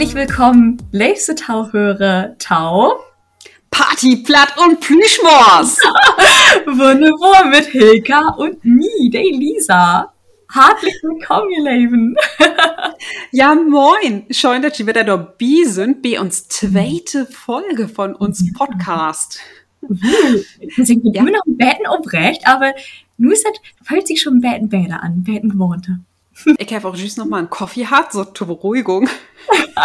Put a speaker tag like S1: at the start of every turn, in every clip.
S1: Herzlich willkommen, liebste Tauhörer Tau.
S2: Partyplatt und Plüschmors.
S1: Wunderbar mit Hilka und mir, der Lisa. Herzlich willkommen, ihr Leben.
S2: ja, moin. Schön, dass ihr wieder dabei sind bei uns zweite Folge von uns Podcast.
S1: Wir sind ja. immer noch ein Betten aufrecht, aber nur ist das, fühlt sich schon ein Betten Bäder an, Betten gewohnte.
S2: Ich habe auch just noch mal einen Kaffee hat, so zur Beruhigung.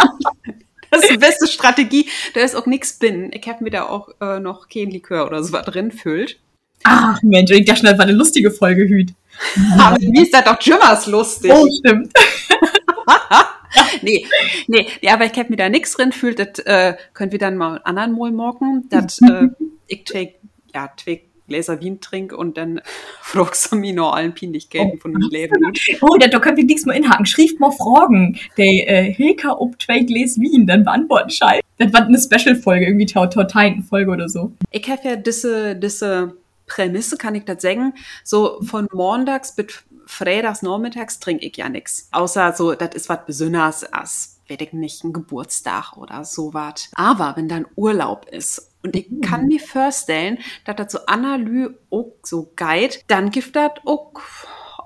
S2: das ist die beste Strategie. Da ist auch nichts drin. Ich habe mir da auch äh, noch kein Likör oder so was drin füllt.
S1: Ach Mensch, ich dachte, das war eine lustige Folge, Hüt.
S2: Aber wie ist das doch Jimmers lustig?
S1: Oh, stimmt.
S2: nee, nee, nee, aber ich habe mir da nichts drin fühlt, das äh, können wir dann mal anderen Mal morgen. Das, äh, ich take, ja, take Gläser Wien trinke und dann fragst du mich noch allen Pinlichkeiten oh, von dem Leben.
S1: Oh, da, da können wir nichts mehr inhaken. Schrift mal Fragen. Der äh, Hilka ob zwei Gläser Wien, dann beantworten Scheiße. Das war eine Special-Folge, irgendwie Tau Folge oder so.
S2: Ich habe ja diese, diese Prämisse, kann ich das sagen, so von montags bis freitags nachmittags trinke ich ja nichts. Außer so, das ist was Besonderes als, weiß ich nicht, ein Geburtstag oder sowas. Aber wenn dann Urlaub ist und ich kann mhm. mir vorstellen, dass das so Analy auch so geht, dann gibt das auch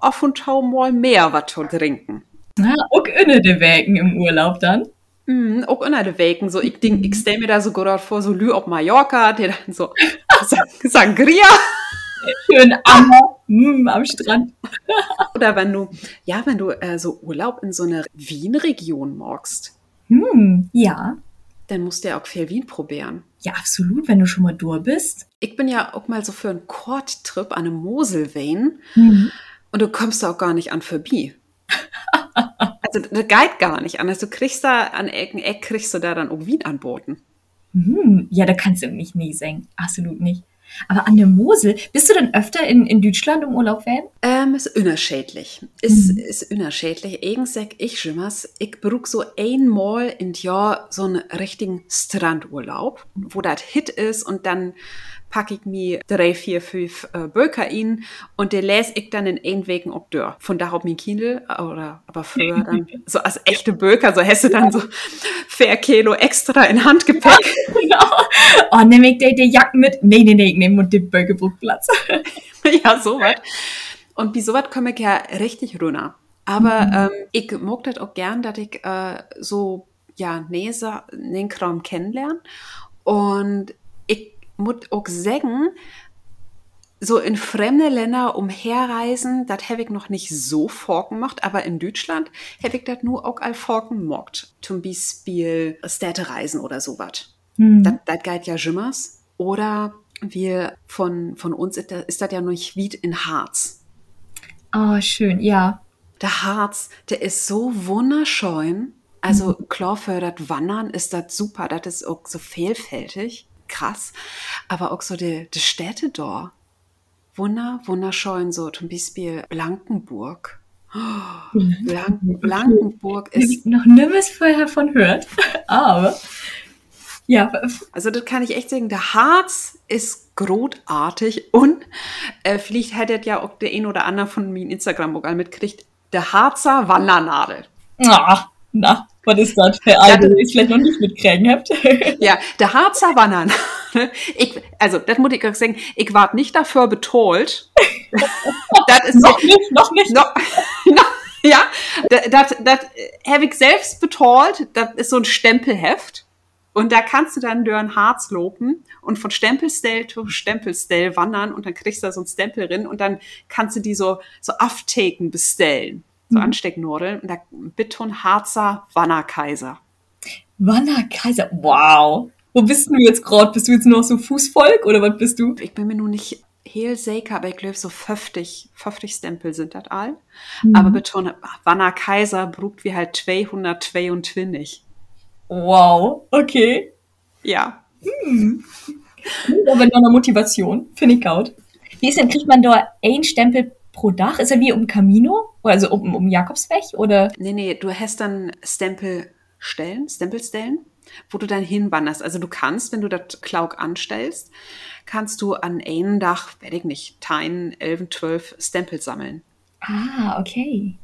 S2: auf und tau mal mehr was zu trinken.
S1: Ja, auch inne de Wägen im Urlaub dann?
S2: Mm, auch inne de Wägen. So, ich, denk, ich stell mir da so gerade vor, so Lü auf Mallorca, der dann so Sangria.
S1: Schön Ammer mm, am Strand.
S2: Oder wenn du, ja, wenn du äh, so Urlaub in so einer Wien-Region magst.
S1: Hm, ja.
S2: Dann musst du ja auch viel Wien probieren.
S1: Ja, absolut, wenn du schon mal durch bist.
S2: Ich bin ja auch mal so für einen Kordtrip an einem Moselwein mhm. und du kommst da auch gar nicht an vorbei. also das geht gar nicht anders. Du kriegst da an Ecken Eck, kriegst du da dann auch Wien anboten.
S1: Mhm. Ja, da kannst du mich nie singen. Absolut nicht. Aber an der Mosel, bist du denn öfter in, in Deutschland im Urlaub werden?
S2: Ähm, ist unerschädlich. Ist, mhm. ist unerschädlich. Sag ich was, ich brauch so einmal im Jahr so einen richtigen Strandurlaub, wo das Hit ist und dann packe ich mir drei, vier, fünf äh, Böker in und der lese ich dann in ein Wegen ob Dörr. Von da auf mein Kindle, oder aber früher dann so als echte Böker, so hast du dann so vier Kilo extra in Handgepäck.
S1: genau. Oh, nehme ich die, die Jacken mit? Nee, nee, nee, ich nehme und den Bögebuchplatz.
S2: ja, so was. Und wie sowas komme ich ja richtig runter. Aber mhm. ähm, ich mag das auch gern, dass ich äh, so ja, Näser, den Kram kennenlerne. Und ich muss auch sagen, so in fremde Länder umherreisen, das habe ich noch nicht so vorgemacht, aber in Deutschland habe ich das nur auch all vorgemacht. Zum Beispiel Städtereisen oder sowas. Mhm. Das geht ja jimmers. Oder wir von, von uns ist das, ja noch nicht wie in Harz.
S1: Oh, schön, ja.
S2: Der Harz, der ist so wunderschön. Also mhm. klar, für das Wandern ist das super, das ist auch so vielfältig krass. Aber auch so die, die Städte da. Wunder, wunderschön, so zum Beispiel Blankenburg. Oh, Blank Blankenburg ist.
S1: Noch nimmes vorher von hört, aber. Ja.
S2: Also, das kann ich echt sagen. Der Harz ist großartig und äh, vielleicht hättet ja auch der ein oder andere von mir in Instagram-Bogal mitkriegt. Der Harzer Wandernadel.
S1: Ah, na. Was ist das für eine, ja, ich vielleicht noch nicht mitkriegen habt?
S2: ja, der Harzer Wandern. Ich, also, das muss ich sagen, ich war nicht dafür betollt.
S1: das ist noch nicht, noch nicht.
S2: Noch, noch, ja, das, das habe ich selbst betollt. Das ist so ein Stempelheft. Und da kannst du dann durch Harz lopen und von Stempelstell zu Stempelstell wandern und dann kriegst du da so ein Stempel drin und dann kannst du die so, so Aftaken bestellen so mhm. Anstecknadeln. Und da Harzer Wannerkaiser.
S1: Wannerkaiser, wow. Wo bist du jetzt gerade? Bist du jetzt nur so Fußvolk oder was bist du?
S2: Ich bin mir nur nicht heel sicher, aber ich glaube so 50, 50 Stempel sind das all. Mhm. Aber Bitton Wannerkaiser brugt wie halt 222.
S1: Wow, okay.
S2: Ja.
S1: Hm. Aber in einer Motivation, finde ich gut. Wie ist denn, kriegt man da ein Stempel pro Dach? Ist er wie um Camino? Also um, um Jakobsweg? Oder?
S2: Nee, nee, du hast dann Stempelstellen, Stempelstellen, wo du dann hinwanderst. Also du kannst, wenn du das Klauk anstellst, kannst du an einem Dach, werde ich nicht, 10, 11, 12 Stempel sammeln.
S1: Ah, okay.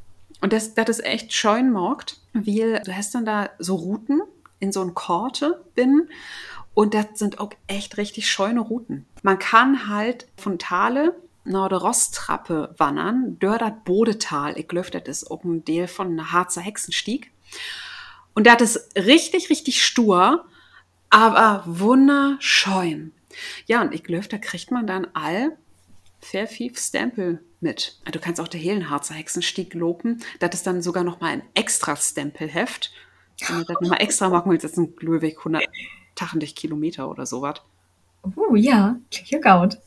S2: Und das, das ist echt schön markt, weil du hast dann da so Routen in so ein Korte bin und das sind auch echt richtig scheune Routen. Man kann halt von Tale nach der Rostrappe wandern, das Bodetal. Ich glaube, das ist auch ein Teil von Harzer Hexenstieg. Und das ist richtig, richtig stur, aber wunderschön. Ja, und ich glaube, da kriegt man dann all fair fief Stempel mit. Du kannst auch der Helenharzer Hexenstieg loben. Das ist dann sogar noch mal ein extra Stempelheft. Wenn du das nochmal extra machen willst, ist ein Glühweg 180 Kilometer oder sowas.
S1: Oh ja, klingt ja gut.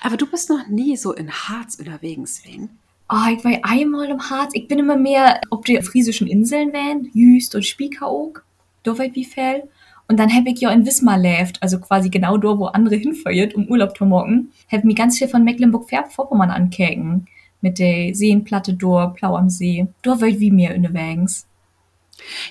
S2: Aber du bist noch nie so in Harz unterwegs, wen?
S1: Oh, ich war einmal im Harz. Ich bin immer mehr ob die friesischen Inseln wären, Jüst und Spiekeroog, weit wie viel. Und dann habe ich ja in Wismar lebt, also quasi genau dort, wo andere hinfeuert, um Urlaub zu machen. Habe mir ganz viel von Mecklenburg-Vorpommern ankäken. Mit der Seenplatte dort, Blau am See. Dort weit wie mir in der Wagens.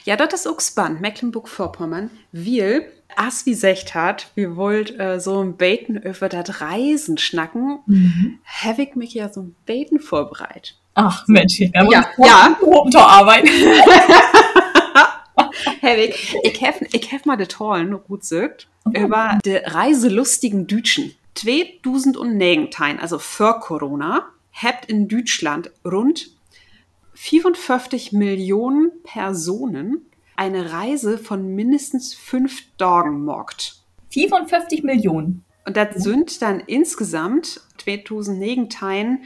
S2: Ja, das ist auch spannend. Mecklenburg-Vorpommern, weil, as wie secht hat, wir wollt äh, so ein Beten über das Reisen schnacken, mhm. habe ich mich ja so ein Beten vorbereitet.
S1: Ach, Mensch,
S2: ja, ja, ja.
S1: arbeiten.
S2: Hevig, ich habe ich hab mal de Tollen gut sögt über de reiselustigen Dütschen. 2019, also vor Corona, habt in Deutschland rund 54 Millionen Personen eine Reise von mindestens fünf Tagen mockt.
S1: 54 Millionen.
S2: Und das sind dann insgesamt 2019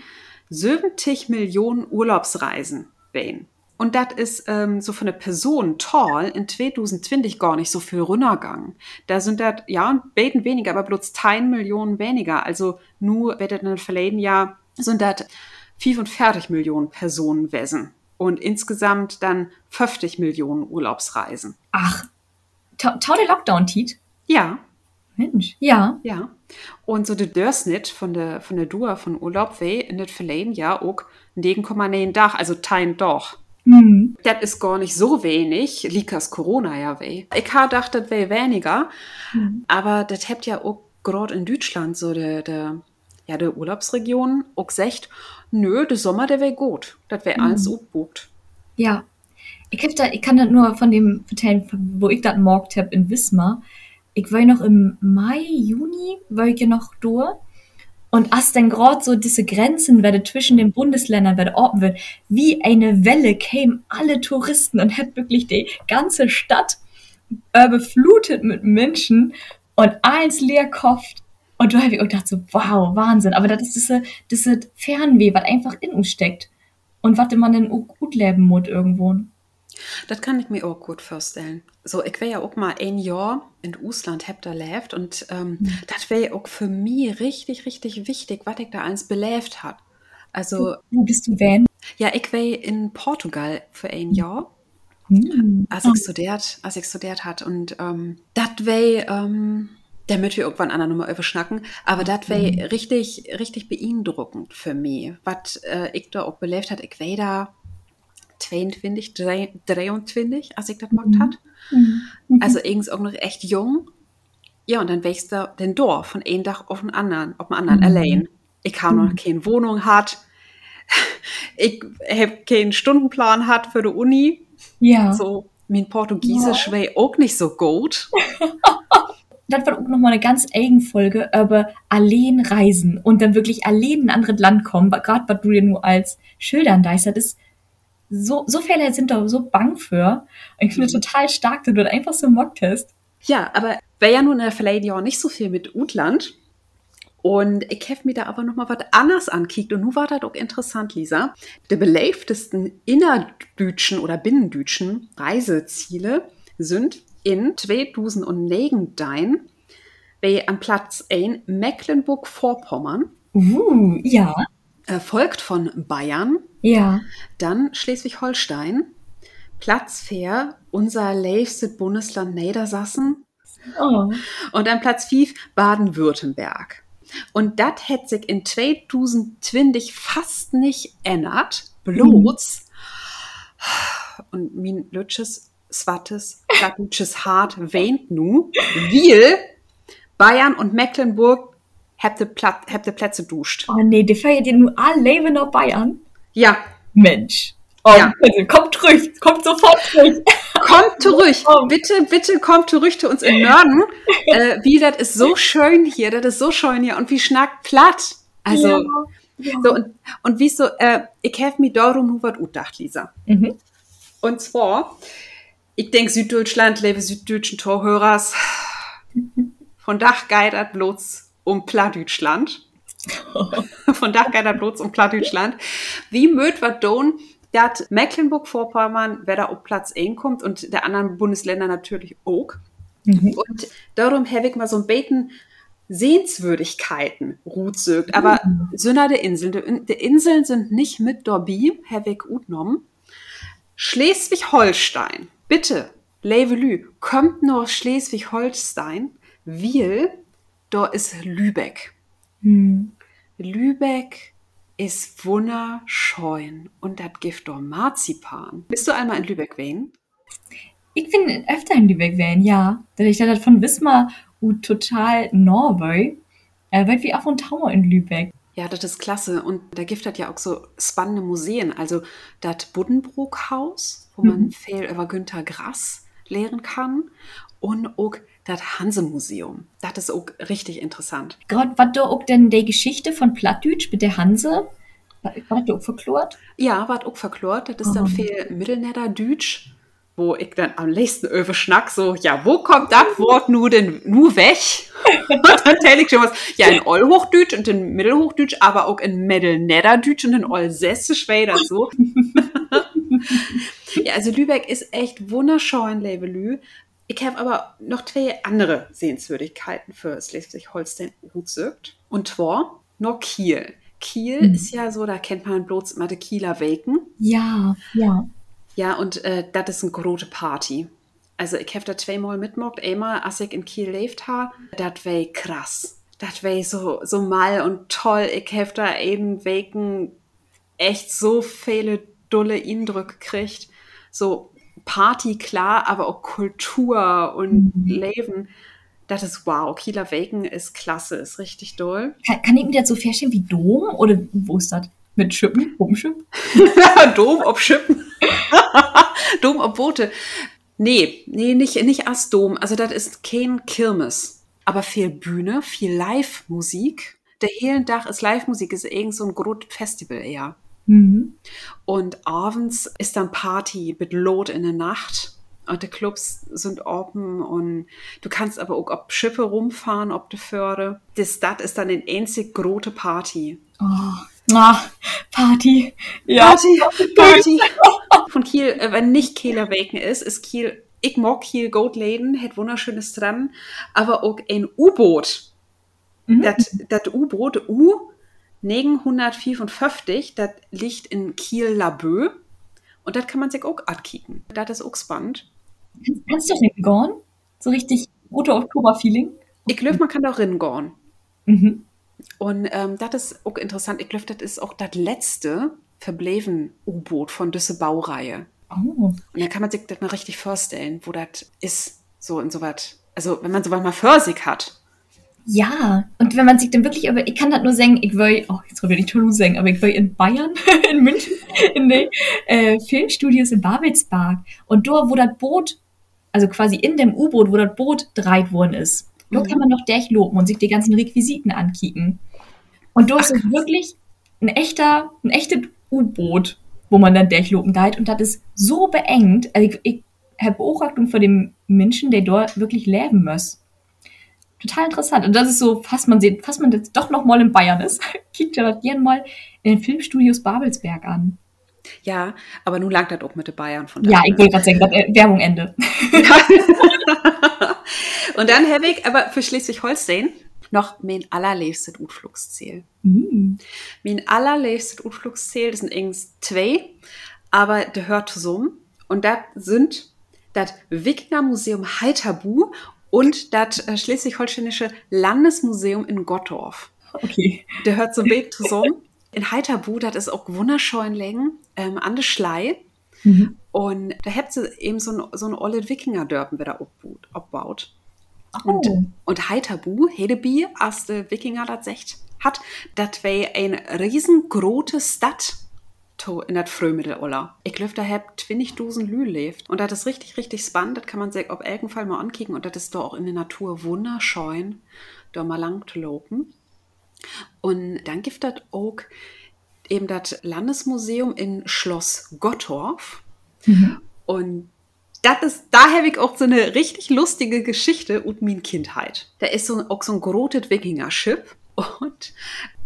S2: 70 Millionen Urlaubsreisen. Bain. Und das ist ähm, so von der Person toll in 2020 gar nicht so viel runtergegangen. Da sind das, ja, beten weniger, aber bloß 10 Millionen weniger. Also nur, wird das in den verleden Jahr sind das 45 Millionen Personen wesen. Und insgesamt dann 50 Millionen Urlaubsreisen.
S1: Ach, tau der Lockdown-Tit?
S2: Ja.
S1: Mensch, ja.
S2: Ja. Und so der Dörsnit von der, von der Dua von Urlaub weh in das verleden Jahr auch 9,9 Dach, also tein doch. Mhm. Das ist gar nicht so wenig, liegt das Corona ja weh. Ich gedacht, das wäre weniger, mhm. aber das habt ja auch gerade in Deutschland so der, der, ja, der Urlaubsregion auch gesagt, nö, der Sommer, der wäre gut. Das wäre mhm. alles umgebucht.
S1: Ja. Ich, da, ich kann das nur von dem erzählen, wo ich das morgt habe in Wismar. Ich war noch im Mai, Juni, war ich ja noch durch. Und als dann gerade so diese Grenzen werde zwischen den Bundesländern werde offen wird, wie eine Welle kämen alle Touristen und hat wirklich die ganze Stadt äh, beflutet mit Menschen und eins leer kopft. Und da habe ich auch gedacht so, wow, Wahnsinn. Aber das ist diese, diese Fernweh, was einfach in uns steckt. Und was man denn gut leben muss irgendwo.
S2: Das kann ich mir auch gut vorstellen. So, ich wäre ja auch mal ein Jahr in Ausland hab da lebt und ähm, mhm. das wäre auch für mich richtig, richtig wichtig, was ich da eins belebt hat. Also,
S1: wo bist du wenn?
S2: Ja, ich wäre in Portugal für ein Jahr. Mhm. Als ich studiert, als ich studiert hat und ähm, das wäre, ähm, damit wir irgendwann an der Nummer überschnacken, aber das wäre mhm. richtig, richtig beeindruckend für mich, was äh, ich da auch belebt hat. Ich wäre da 22, 23, als ich das gemacht mhm. hat. Mhm. Also irgendwie auch noch echt jung. Ja, und dann wächst du den Dorf von einem Dach auf den anderen, auf den anderen mhm. allein. Ich habe noch mhm. keine Wohnung hat. Ich habe keinen Stundenplan hat für die Uni.
S1: Ja.
S2: So, mein Portugiesisch ja. wäre auch nicht so gut.
S1: das war auch nochmal eine ganz eigene Folge über allein reisen und dann wirklich allein in ein anderes Land kommen, gerade was du dir nur als Schildern da das ist so, so viele sind da so bang für. Ich finde mhm. total stark, dass du das einfach so mockt hast.
S2: Ja, aber wäre ja nun vielleicht ja auch nicht so viel mit Utland. Und ich habe mir da aber noch mal was anderes ankickt. Und nun war das auch interessant, Lisa. Die beleiftesten innerdütschen oder binnendütschen Reiseziele sind in 2009 bei am Platz 1 Mecklenburg-Vorpommern.
S1: Uh, ja.
S2: Folgt von Bayern,
S1: ja.
S2: Dann Schleswig-Holstein, Platz 4, unser liebstes Bundesland Niedersachsen.
S1: Oh.
S2: Und dann Platz 5, Baden-Württemberg. Und das hätte sich in 2020 fast nicht ändert. Bloß. Mhm. Und mein lütsches, swattes, plattdeutsches Hart weint nu, weil Bayern und Mecklenburg habt ihr Plätze duscht.
S1: Oh nee, die feiert ihr nur alle Leben auf Bayern.
S2: Ja.
S1: Mensch. Oh, ja. also, kommt zurück, kommt sofort zurück.
S2: Kommt zurück, bitte, bitte kommt zurück zu uns in Norden. äh, wie, das ist so schön hier, das ist so schön hier und wie schnackt platt. Also, ja. Ja. so und, und wie so, äh, ich habe mir darum nur was gedacht, Lisa. Mhm. Und zwar, ich denke, Süddeutschland, lebe süddeutschen Torhörers, von Dach geidert bloß um Plattdeutschland. von Dach geidert bloß um Plattdeutschland. Wie möt wat don, dass Mecklenburg-Vorpommern, wer da auf Platz 1 kommt und der anderen Bundesländer natürlich auch. Mhm. Und darum habe ich mal so ein Beten Sehenswürdigkeiten ruht sögt. Aber mhm. Sünner der Inseln. Die Inseln sind nicht mit Dorbi, habe ich utnommen. Schleswig-Holstein, bitte, Levelü, kommt nur Schleswig-Holstein, weil da ist Lübeck. Mhm. Lübeck ist wunderschön und das gibt doch Marzipan. Bist du einmal in Lübeck gewesen?
S1: Ich bin öfter in Lübeck gewesen, ja. Da ich da von Wismar total Norway, äh, weil wir auch von Tower in Lübeck.
S2: Ja, das ist klasse. Und da gibt es ja auch so spannende Museen. Also das Buddenbrook-Haus, wo man mhm. viel über Günter Grass lehren kann. Und auch das Hanse-Museum. Das ist auch richtig interessant.
S1: Gerade, was da auch denn die Geschichte von Plattdütsch mit der Hanse? War das auch verklort?
S2: Ja, war auch verklort. Das ist dann viel Mittelniederdütsch wo ich dann am nächsten Öwe schnack, so, ja, wo kommt das Wort nur denn nur weg? und dann tell ich schon was, ja, in Allhochdütsch und in Mittelhochdütsch, aber auch in Mittelnederdütsch und in Allsässisch wäre das so. ja, also Lübeck ist echt wunderschön, Levelü. Ich habe aber noch zwei andere Sehenswürdigkeiten für Schleswig-Holstein gezückt. Und zwar noch Kiel. Kiel mhm. ist ja so, da kennt man bloß immer die Kieler Weken.
S1: Ja, ja.
S2: Ja, und äh, das ist eine große Party. Also ich habe da zweimal mitgemacht. Einmal, als ich in Kiel lebt habe, das war krass. Das war so, so mal und toll. Ich habe da eben wegen echt so viele dulle Eindrücke gekriegt. So Party, klar, aber auch Kultur und mhm. Leben. Das ist wow. Kieler Wegen ist klasse, ist richtig doll.
S1: Kann, kann ich mir das so vorstellen wie Dom oder wo ist das? Mit Schippen? Rumschippen?
S2: Dom ob Schippen. Dom ob Boote. Nee, nee, nicht, nicht als Dom. Also das ist kein Kirmes. Aber viel Bühne, viel Live-Musik. Der Hehlendach ist Live-Musik, ist irgend so ein großes Festival eher. Mhm. Und abends ist dann Party mit Lot in der Nacht. Und die Clubs sind open und du kannst aber auch ob Schiffe rumfahren, ob die Förde. Das Stadt ist dann eine einzig große Party.
S1: Oh. Ah, Party.
S2: Ja. Party, Party. Von Kiel, äh, wenn nicht Kieler Weken ist, ist Kiel, ich mag Kiel Goatladen, hat wunderschönes dran, aber auch ein U-Boot. Mhm. Das U-Boot U 954, das liegt in Kiel-Labö und das kann man sich auch ankicken. Das ist auch spannend.
S1: Kannst du ringorn? So richtig rote Oktober-Feeling?
S2: Ich glaube, man kann da ringorn. Mhm. Und ähm, das ist auch interessant. Ich glaube, das ist auch das letzte verbleven U-Boot von dieser Baureihe. Oh. Und da kann man sich das mal richtig vorstellen, wo das ist, so in so was. Also, wenn man so was mal für sich hat.
S1: Ja, und wenn man sich dann wirklich, aber ich kann das nur sagen, ich will, oh, jetzt will ich nicht Toulouse sagen, aber ich will in Bayern, in München, in den äh, Filmstudios in Babelsberg. Und dort, wo das Boot, also quasi in dem U-Boot, wo das Boot dreit worden ist, da kann man noch durchloben und sich die ganzen Requisiten ankicken. Und da ist es wirklich ein echter, ein echtes U-Boot, wo man dann durchlopen geht. Und das ist so beengt. Also ich, ich habe Beobachtung von dem Menschen, der dort wirklich leben muss. Total interessant. Und das ist so, fast man sieht, fast man jetzt doch noch mal in Bayern ist. Kickt ja das gerne mal in den Filmstudios Babelsberg an.
S2: Ja, aber nun lag das auch mit den Bayern von
S1: Ja, ich wollte gerade sagen, das, Werbung Ende. Ja.
S2: Und dann habe ich aber für Schleswig-Holstein noch mein allerliebstes Utflugsziel. Mm. Mein allerliebstes Utflugsziel, das sind irgendwie zwei, aber der hört zusammen. Und das sind das Wikinger-Museum Heiterbu und das äh, Schleswig-Holsteinische Landesmuseum in Gottorf.
S1: Okay.
S2: Der hört so ein zusammen. In Heiterbu, das ist auch wunderschön längen, ähm, an der Schlei. Mhm. Und da habt ihr eben so ein, so ein olle Wikinger-Dörpen wieder abbaut. Oh. Und, und Heiterbu, Hedebi, als der Wikinger das sagt, hat, das wäre eine riesengroße Stadt in das Frühmittelalter. Ich glaube, da habt 20.000 Lü lebt. Und das ist richtig, richtig spannend. Das kann man sich auf jeden Fall mal ankicken. Und das ist da auch in der Natur wunderschön, da mal lang zu lopen. Und dann gibt das auch eben das Landesmuseum in Schloss Gottorf. Mhm. Und das ist, da habe ich auch so eine richtig lustige Geschichte und meine Kindheit. Da ist so, auch so ein grotes Wikinger-Schiff und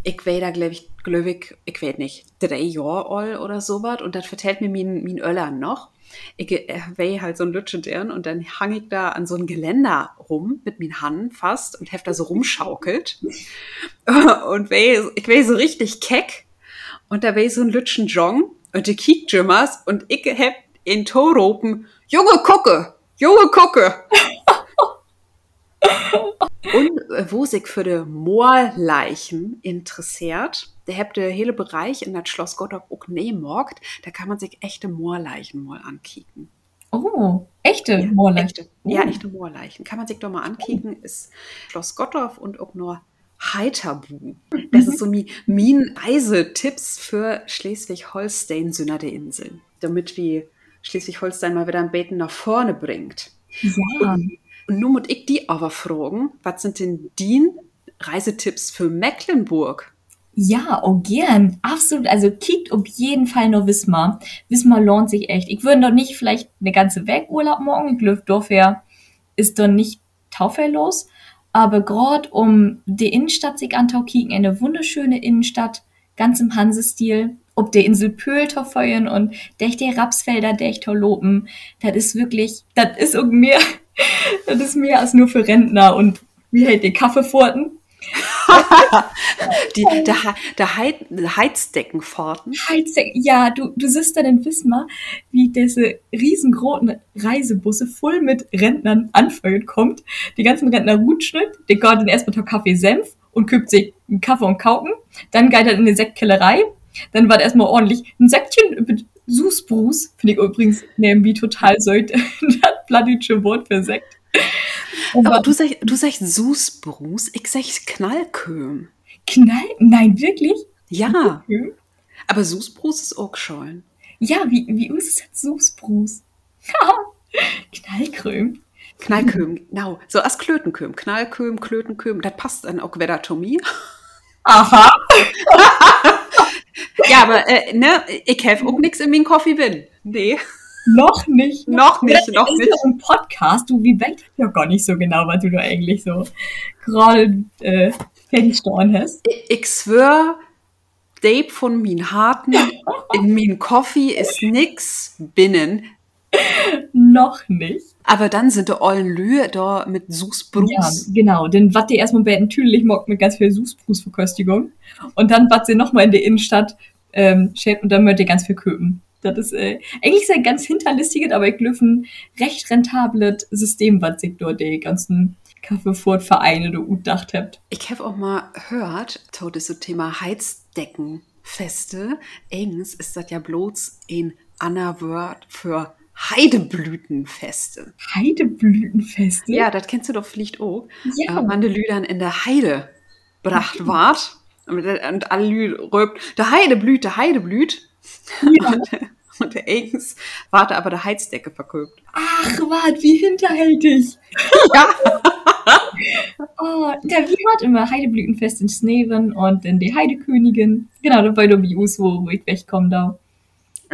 S2: ich war da, glaube ich, glaub ich, ich weiß nicht, drei Jahre alt oder sowas und das vertellt mir mein, mein Öller noch. Ich äh, war halt so ein Lütschendern und dann hang ich da an so ein Geländer rum mit meinen Hand fast und hab da so rumschaukelt. und wär, ich war so richtig keck und da war so ein Lütschen Jong und die Kiekjimmers und ich hab in Toropen, Junge Gucke, Junge Gucke. Und äh, wo sich für die Moorleichen interessiert, der habt der hele Bereich in das Schloss Gottorf auch morgt, da kann man sich echte Moorleichen mal ankicken.
S1: Oh, echte ja, Moorleichen?
S2: Echte, oh. Ja, echte Moorleichen. Kann man sich doch mal ankicken, ist Schloss Gottorf und auch nur Heiterbu. Das ist so wie mein Reisetipps für Schleswig-Holstein, Sünder der Inseln. Damit wir Schleswig-Holstein mal wieder ein Beten nach vorne bringt. Ja. Und nun muss ich die aber fragen, was sind denn die Reisetipps für Mecklenburg?
S1: Ja, oh gern. Absolut. Also kickt auf jeden Fall nur Wismar. Wismar lohnt sich echt. Ich würde doch nicht vielleicht eine ganze Weg Urlaub morgen. Ich glaube, ist doch nicht taufellos. Aber gerade um die Innenstadt sich antau kicken, eine wunderschöne Innenstadt, ganz im Hansestil, ob der Insel Pöhl feuern und der Rapsfelder, der lopen. Das ist wirklich, das ist irgendwie das ist mehr als nur für Rentner und wie hält die Kaffeefurten?
S2: die, der, der, Heiz, Heizdeckenfahrten.
S1: Heizdecken, ja, du, du siehst dann in Wismar, wie diese riesengroßen Reisebusse voll mit Rentnern anfeuert kommt. Die ganzen Rentner rutschen, der dann erstmal der Kaffee Senf und kübt sich einen Kaffee und Kauken. Dann geht er in die Sektkellerei. Dann war erstmal ordentlich ein Säckchen mit Susbrus, finde ich übrigens nämlich total so das plattdeutsche Wort für Sekt.
S2: Aber du sagst, du sagst Susbrus, ich sag Knallköhm.
S1: Knall? Nein, wirklich?
S2: Ja. Knallköhm? Aber Susbrus ist auch schon.
S1: Ja, wie, wie ist es Susbrus? Knallkröm.
S2: Knallköm, genau. So als Klötenköm. Knallköm, Klötenköm. Das passt dann auch mir.
S1: Aha.
S2: ja, aber äh, ne, ich habe auch nichts in meinem Coffee bin. Nee.
S1: Noch nicht.
S2: Noch nicht, noch nicht.
S1: Ist ein Podcast, du, wie weit ja gar nicht so genau, was du da eigentlich so gerade äh, festgestellt hast.
S2: Ich, ich schwör, Dave von min Harten in min Coffee ist nix binnen.
S1: Noch nicht.
S2: Aber dann sind die ollen Lühe da mit Susbrus. Ja,
S1: genau. Denn wat die erstmal bei natürlich mockt mit ganz viel Susbrus-Verköstigung. Und dann wat sie nochmal in der Innenstadt ähm, schäbt und dann möchte ganz viel köpen. Das ist äh, eigentlich ein ganz hinterlistiges, aber ich glaube ein recht rentables System, was sich dort die ganzen Kaffeefurt-Vereine da gedacht habt.
S2: Ich habe auch mal gehört, so das so Thema Heizdeckenfeste. Eigens ist das ja bloß ein Wort für Heideblütenfeste.
S1: Heideblütenfeste?
S2: Ja, das kennst du doch vielleicht auch. Ja. Äh, wann Lüdern in der Heide bracht ward. Und, und alle Lü röbt, der Heide blüht, der Heide blüht. Ja. Und, und der Eigens warte aber der Heizdecke verkauft.
S1: Ach, wart, wie hinterhältig.
S2: ja.
S1: oh, der wie hat immer Heideblütenfest in Sneven und in die Heidekönigin. Genau, da war du wie wo, wo ich wegkomme da.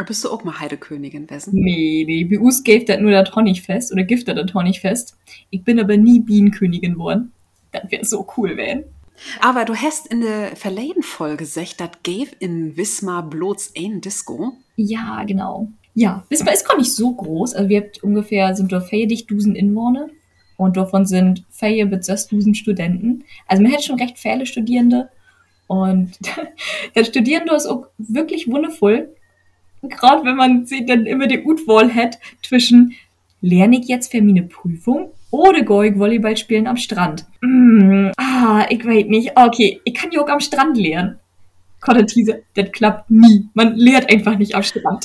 S2: Bist du auch mal Heidekönigin wessen?
S1: Nee, nee, bei uns gibt das nur das Honigfest oder gibt das Honigfest. Ich bin aber nie Bienenkönigin geworden. Das wäre so cool, wenn.
S2: Aber du hast in der verleden Folge gesagt, das gave in Wismar bloß ein Disco.
S1: Ja, genau. Ja, Wismar ist gar nicht so groß. Also wir haben ungefähr, sind da dicht Dusen Inwohner. Und davon sind Feier bis Dusen Studenten. Also man hat schon recht viele Studierende. Und der Studierende ist auch wirklich wundervoll gerade wenn man sie dann immer die Utwahl hat zwischen lerne ich jetzt für meine Prüfung oder gehe ich Volleyball spielen am Strand? Mm, ah, ich weiß nicht. Okay, ich kann ja am Strand lernen. Kontertise, das klappt nie. Man lehrt einfach nicht am Strand.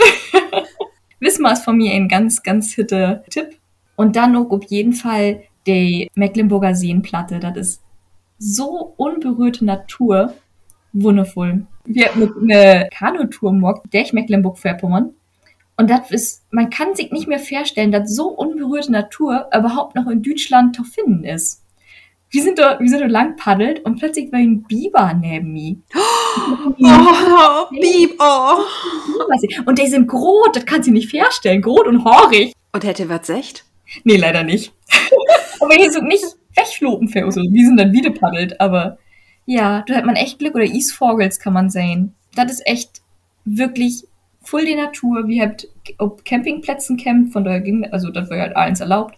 S1: Wismar ist von mir ein ganz, ganz hitter Tipp. Und dann noch auf jeden Fall die Mecklenburger Seenplatte. Das ist so unberührte Natur wundervoll. Wir hatten eine Kanutour morgen, durch Mecklenburg-Vorpommern. Und das ist, man kann sich nicht mehr vorstellen, dass so unberührte Natur überhaupt noch in Deutschland zu finden ist. Wir sind da, wir sind da lang paddelt und plötzlich war ein Biber neben mir.
S2: Oh, Biber!
S1: Und die sind groß, das kannst du nicht vorstellen. Groß und haarig.
S2: Und hätte was echt?
S1: Nee, leider nicht. aber hier sind nicht wegflogen für uns. Die sind dann wieder paddelt, aber ja, da hat man echt Glück. Oder Eastvogels kann man sehen. Das ist echt wirklich voll die Natur. Wir habt auf Campingplätzen campt, von daher ging, also das war halt alles erlaubt.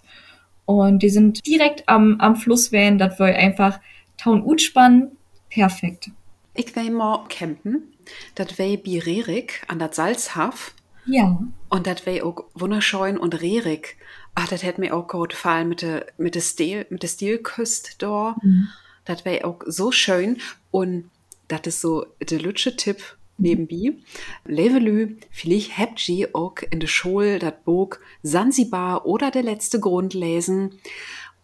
S1: Und die sind direkt am, am Fluss wählen, das war einfach Taun Utspann, perfekt.
S2: Ich will mal campen. Das wäre bei Rerik an der Salzhaf.
S1: Ja.
S2: Und das wäre auch wunderschön und Rerik. Ach, das hätte mir auch gut gefallen mit der mit der Stil mit der Stilküste da. Mhm. Das wäre auch so schön und das ist so der lütsche Tipp nebenbei. Levelü, vielleicht habt ihr auch in der Schule das Buch Sansibar oder der letzte Grund lesen.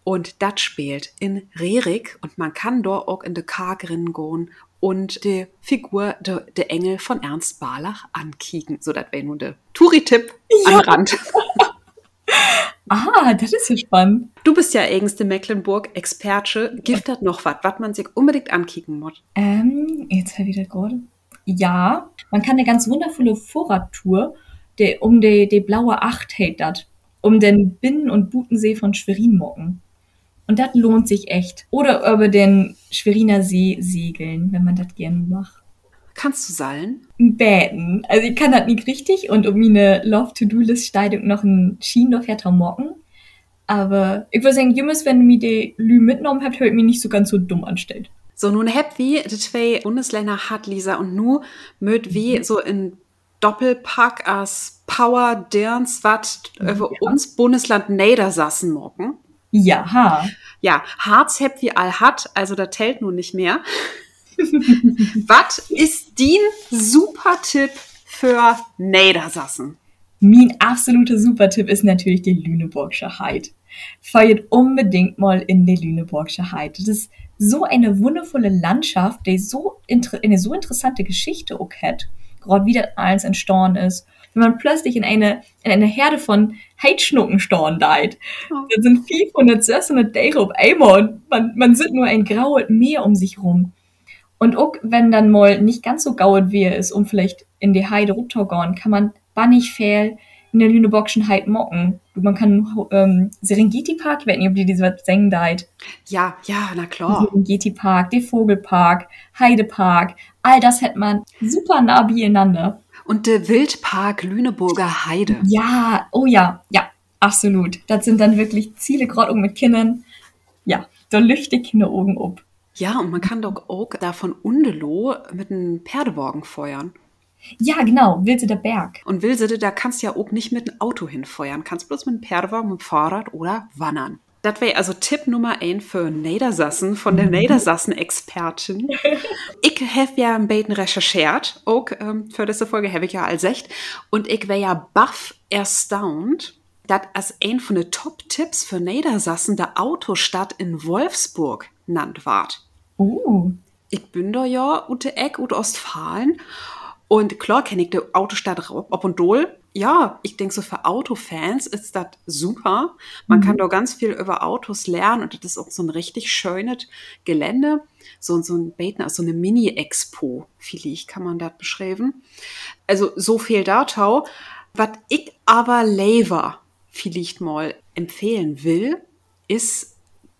S2: Und das spielt in Rerik und man kann dort auch in de Kargerinnen gehen und die Figur der de Engel von Ernst Barlach ankicken. So, das wäre nun der Touri-Tipp ja. am Rand.
S1: ah, das ist ja spannend.
S2: Du bist ja eigenste Mecklenburg-Experte. Gibt das noch was, was man sich unbedingt ankicken muss?
S1: Ähm, jetzt das gerade. Ja, man kann eine ganz wundervolle Vorradtour der, um die, die blaue Acht hält. Um den Binnen- und Butensee von Schwerin mocken. Und das lohnt sich echt. Oder über den Schweriner See segeln, wenn man das gerne macht.
S2: Kannst du seilen?
S1: Bäten. Also ich kann das nicht richtig und um meine Love-to-Do-List steigt noch ein Schiendorf mocken. Aber ich würde sagen, Jümmes, wenn du mir die Lü mitgenommen habt, hört mich nicht so ganz so dumm anstellt.
S2: So, nun habt wie die zwei Bundesländer hat, Lisa, und nu mögt wie mhm. so in Doppelpack als Power Dirns wat über ja. uns Bundesland Niedersassen mocken.
S1: Ja.
S2: Ja, Harz habt wie all hat, also da tellt nun nicht mehr. Was ist din super Tipp für Niedersassen?
S1: Mein absoluter super Tipp ist natürlich die Lüneburgsche Heid. Feiert unbedingt mal in die Lüneburgsche Heid. Das ist so eine wundervolle Landschaft, die so eine so interessante Geschichte auch hat, gerade wie das alles entstanden ist. Wenn man plötzlich in eine, in eine Herde von Heidschnucken storn deit. Oh. Da sind 500, 600 Tiere auf einmal und man, man sieht nur ein graues Meer um sich rum. Und auch wenn dann mal nicht ganz so gauet wie er ist, um vielleicht in die Heide runtergehen, kann man bannig fehl in der Lüneburgschen Heid mocken. Man kann ähm, Serengeti Park, ich weiß nicht, ob die diese singen deit.
S2: Ja, ja, na klar.
S1: Serengeti Park, der Vogelpark, Heidepark, all das hätte man super nah beieinander.
S2: Und der Wildpark Lüneburger Heide.
S1: Ja, oh ja, ja, absolut. Das sind dann wirklich Ziele, gerade mit Kindern. Ja, da lüchte Kinder oben ab.
S2: Ja, und man kann doch auch da von Undelo mit einem Pferdewagen feuern.
S1: Ja, genau, Wilsede Berg.
S2: Und Wilsede, da kannst du ja auch nicht mit dem Auto hinfeuern. Kannst bloß mit dem Pferdewagen, mit dem Fahrrad oder wandern. Das wäre also Tipp Nummer 1 für Niedersassen von der. Niedersassen-Expertin. ich habe ja ein bisschen recherchiert, auch ähm, für diese Folge habe ich ja alles echt. Und ich wäre ja baff erstaunt, dass als ein von den Top-Tipps für Niedersassen der Autostadt in Wolfsburg nannt ward.
S1: Uh.
S2: Ich bin da ja ute Eck, ute Ostfalen. Und klar kenne ich die Autostadt ob und dol. Ja, ich denke so für Autofans ist das super. Man mhm. kann da ganz viel über Autos lernen und das ist auch so ein richtig schönes Gelände. So, so ein Beten, also eine Mini-Expo, vielleicht kann man das beschreiben. Also so viel Datau. Was ich aber lever vielleicht mal empfehlen will, ist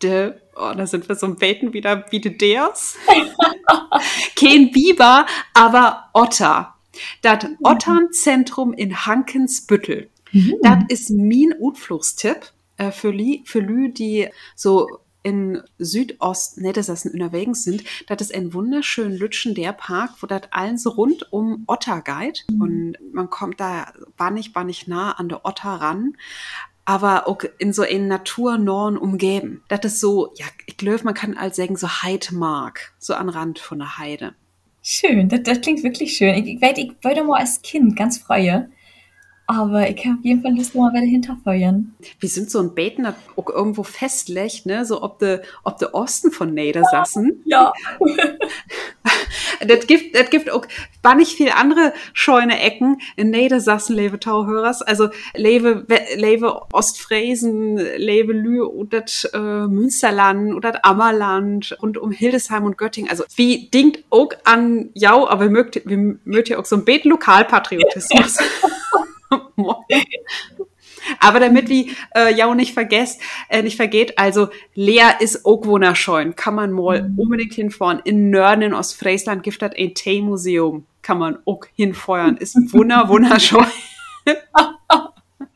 S2: de, oh, da sind wir so ein Beten wieder, wie de Ders. Kein Biber, aber Otter. Das. Otternzentrum in Hankensbüttel. Mhm. Das ist mein Utflugstipp äh, für, Lü, für Lü, die so in Südost Niedersachsen unterwegs sind, das ist ein wunderschön Lütschen der Park, wo das allen so rund um Otter geht mhm. und man kommt da bannig, bannig nah an der Otter ran, aber auch in so in naturnorn umgeben. Das ist so, ja, ich glaube, man kann als sagen, so Heidmark, so an Rand von der Heide.
S1: Schön, das, das klingt wirklich schön. Ich, ich, ich mal als Kind ganz freue. Aber ich habe auf jeden Fall Lust, mal wieder hinterfeuern.
S2: Wir sind so ein Beten, auch irgendwo festlegt, ne? So ob der ob de Osten von Niedersassen.
S1: Ja.
S2: das gibt, das gibt auch bannig viel andere scheune Ecken in Niedersachsen, lebe Tauhörers. Also lebe, lebe Ostfriesen, lebe Lü und das äh, Münsterland oder das Ammerland rund um Hildesheim und Göttingen. Also wie dingt auch an Jau, aber wir mögt, wir mögt ja auch so ein Beten Lokalpatriotismus. Aber damit wie äh, ja auch nicht vergesst, äh, nicht vergeht, also Lea ist auch wunderschön. Kann man mal mhm. unbedingt hinfahren. In Nörden in Ostfriesland gibt es ein Teemuseum. Kann man auch hinfeuern. Ist wunder, wunderschön.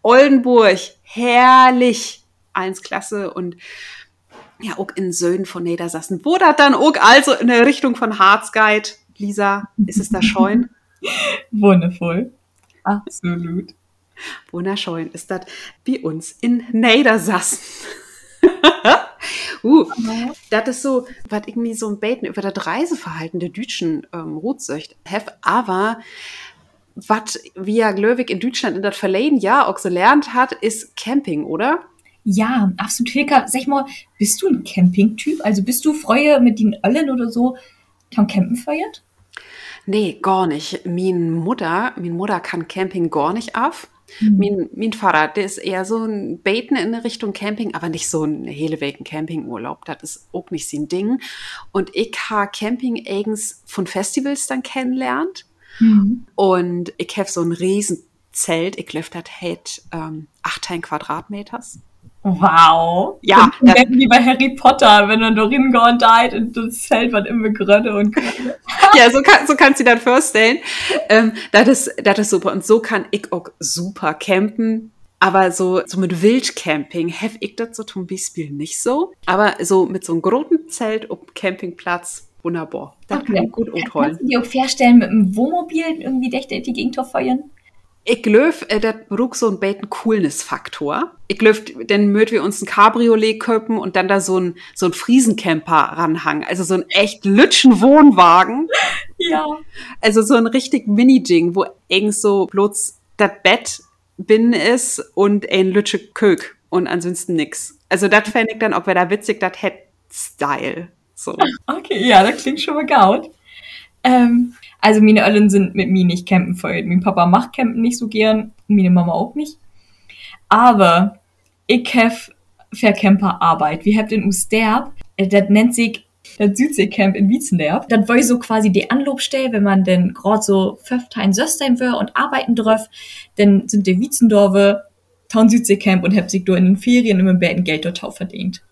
S2: Oldenburg, herrlich. Eins klasse und ja, auch in Söhnen von Niedersachsen. Wo das dann auch also in der Richtung von Harzguide. Lisa, ist es da scheun?
S1: Wundervoll. Absolut.
S2: Wunderschön ist das wie uns in Niedersachsen. uh, das ist so, was irgendwie so ein Beten über das Reiseverhalten der Deutschen ähm, Rutsöcht have, aber was wir Glöwig in Deutschland in das verleden Jahr auch so lernt hat, ist Camping, oder?
S1: Ja, absolut. Hilka, sag mal, bist du ein Camping-Typ? Also bist du Freue mit den Öllen oder so am Campen feiert?
S2: Nee, gar nicht. Min Mutter, min Mutter kann Camping gar nicht auf. Mhm. Mein, mein Fahrrad, der ist eher so ein Beten in Richtung Camping, aber nicht so ein helewegen Campingurlaub. Das ist auch nicht sein Ding. Und ich habe Camping eigens von Festivals dann kennenlernt. Mhm. Und ich habe so ein Riesenzelt. Ich glaube, das hat ähm, 18 Quadratmeters.
S1: Wow.
S2: Ja.
S1: Das wie bei Harry Potter, wenn dann Dorin gone died und das Feld wird immer grötter und
S2: ja, so, kann, so kannst du dir das vorstellen. Ähm, das, ist, das ist super. Und so kann ich auch super campen. Aber so, so mit Wildcamping have ich das so zum Beispiel nicht so. Aber so mit so einem großen Zelt auf Campingplatz, wunderbar.
S1: Das okay. kann ich gut holen. Kannst du dir auch vorstellen, mit einem Wohnmobil irgendwie die Gegend feuern?
S2: Ich glaube, äh, das braucht so ein beten Coolness-Faktor. Ich glaube, dann möchten wir uns ein Cabriolet köpen und dann da so ein, so ein Friesencamper ranhangen. Also so ein echt lütschen Wohnwagen.
S1: Ja.
S2: Also so ein richtig Mini-Ding, wo irgend so bloß das Bett bin ist und ein lütsche Kök und ansonsten nix. Also das fände ich dann, ob wir da witzig, das hätte Style. So.
S1: Okay, ja, das klingt schon mal gaut. Ähm, also meine Eltern sind mit mir nicht campen feuert. Mein Papa macht campen nicht so gern, meine Mama auch nicht. Aber ich habe für Camperarbeit. Wir habt in Usterb, äh, das nennt sich das Südseecamp in Wiezenderb. Das war so quasi die Anlobstelle, wenn man denn gerade so Pföftein Söstein will und arbeiten drauf, dann sind die Wietzendorfe Town Südseecamp und hab sich da in den Ferien immer ein Geld dort verdient.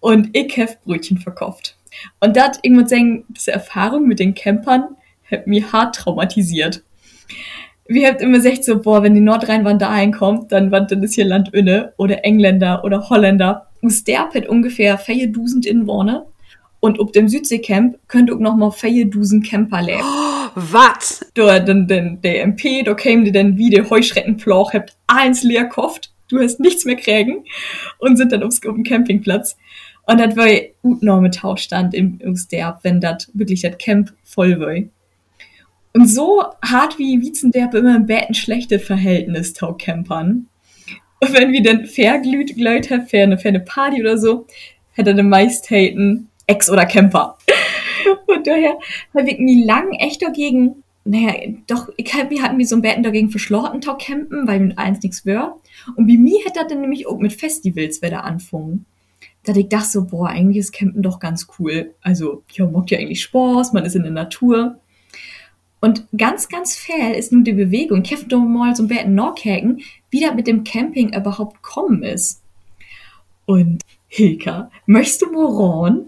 S1: Und ich hab Brötchen verkauft. Und das, ich muss sagen, diese Erfahrung mit den Campern hat mich hart traumatisiert. Wir haben immer gesagt so, boah, wenn die Nordrhein-Wand dahin kommt, dann dann ist hier Land inne oder Engländer oder Holländer. Und der hat ungefähr 4000 Inwohner. Und ob dem Südseecamp könnte auch noch mal 4000 Camper leben.
S2: Oh, was?
S1: Da, dann, dann, der MP, da käme die dann wie der Heuschreckenploch, habt eins leer kofft, du hast nichts mehr kriegen und sind dann aufs, auf dem Campingplatz. Und das war enorme Tauschstand im Sterb, wenn das wirklich das Camp voll war. Und so hart wie Wiezenderb immer im Bett ein schlechtes Verhältnis tau Campern. Und wenn wir dann verglüht glüht haben für eine, für eine Party oder so, hätte der meist haten Ex oder Camper. Und daher habe ich nie lang echt dagegen, naja, doch, ich hab, wir hatten mir so ein Betten dagegen verschlossen, tau campen, weil mit eins nichts wär. Und wie mir hätte das dann nämlich auch mit Festivals wieder anfangen dass ich dachte so, boah, eigentlich ist Campen doch ganz cool. Also, ja, macht ja eigentlich Spaß, man ist in der Natur. Und ganz, ganz fair ist nun die Bewegung. So ein bisschen nachhaken, wie das mit dem Camping überhaupt kommen ist. Und Hilka, möchtest du mal ran,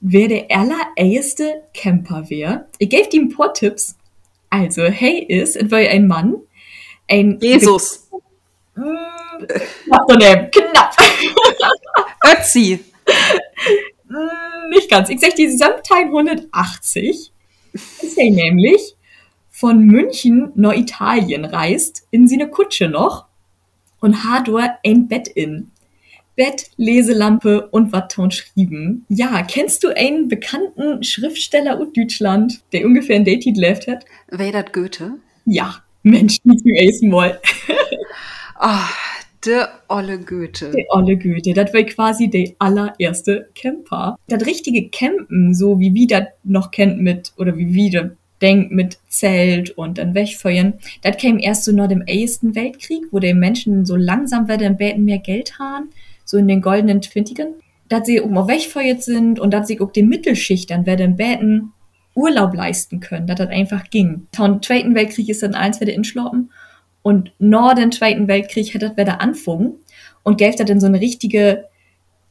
S1: wer der allererste Camper wäre? Ich gebe dir ein paar Tipps. Also, hey ist, es war ein Mann, ein
S2: Jesus.
S1: Knapp knapp.
S2: Ötzi.
S1: Nicht ganz. Ich sag die Samtteil 180 ist er nämlich von München nach Italien reist, in seine Kutsche noch und hat dort ein Bett in. Bett, Leselampe und was schrieben. Ja, kennst du einen bekannten Schriftsteller aus Deutschland, der ungefähr ein Date left hat?
S2: Wer das Goethe?
S1: Ja, Mensch, nicht zum ersten Mal.
S2: oh, de olle Goethe.
S1: Der olle Goethe, das war quasi der allererste Camper. Das richtige Campen, so wie wir das noch kennt mit, oder wie wir das denkt mit Zelt und dann Wegfeuern, das kam erst so nach dem Ersten Weltkrieg, wo die Menschen so langsam werden im Beten mehr Geld haben, so in den goldenen Twintigen, dass sie auch mal wegfeuert sind und dass sie auch die Mittelschicht dann werden im Beten Urlaub leisten können, dass das einfach ging. Vom Zweiten Weltkrieg ist dann eins wieder inschloppen und nach dem Zweiten Weltkrieg hat das wieder anfangen und gäbe dann so eine richtige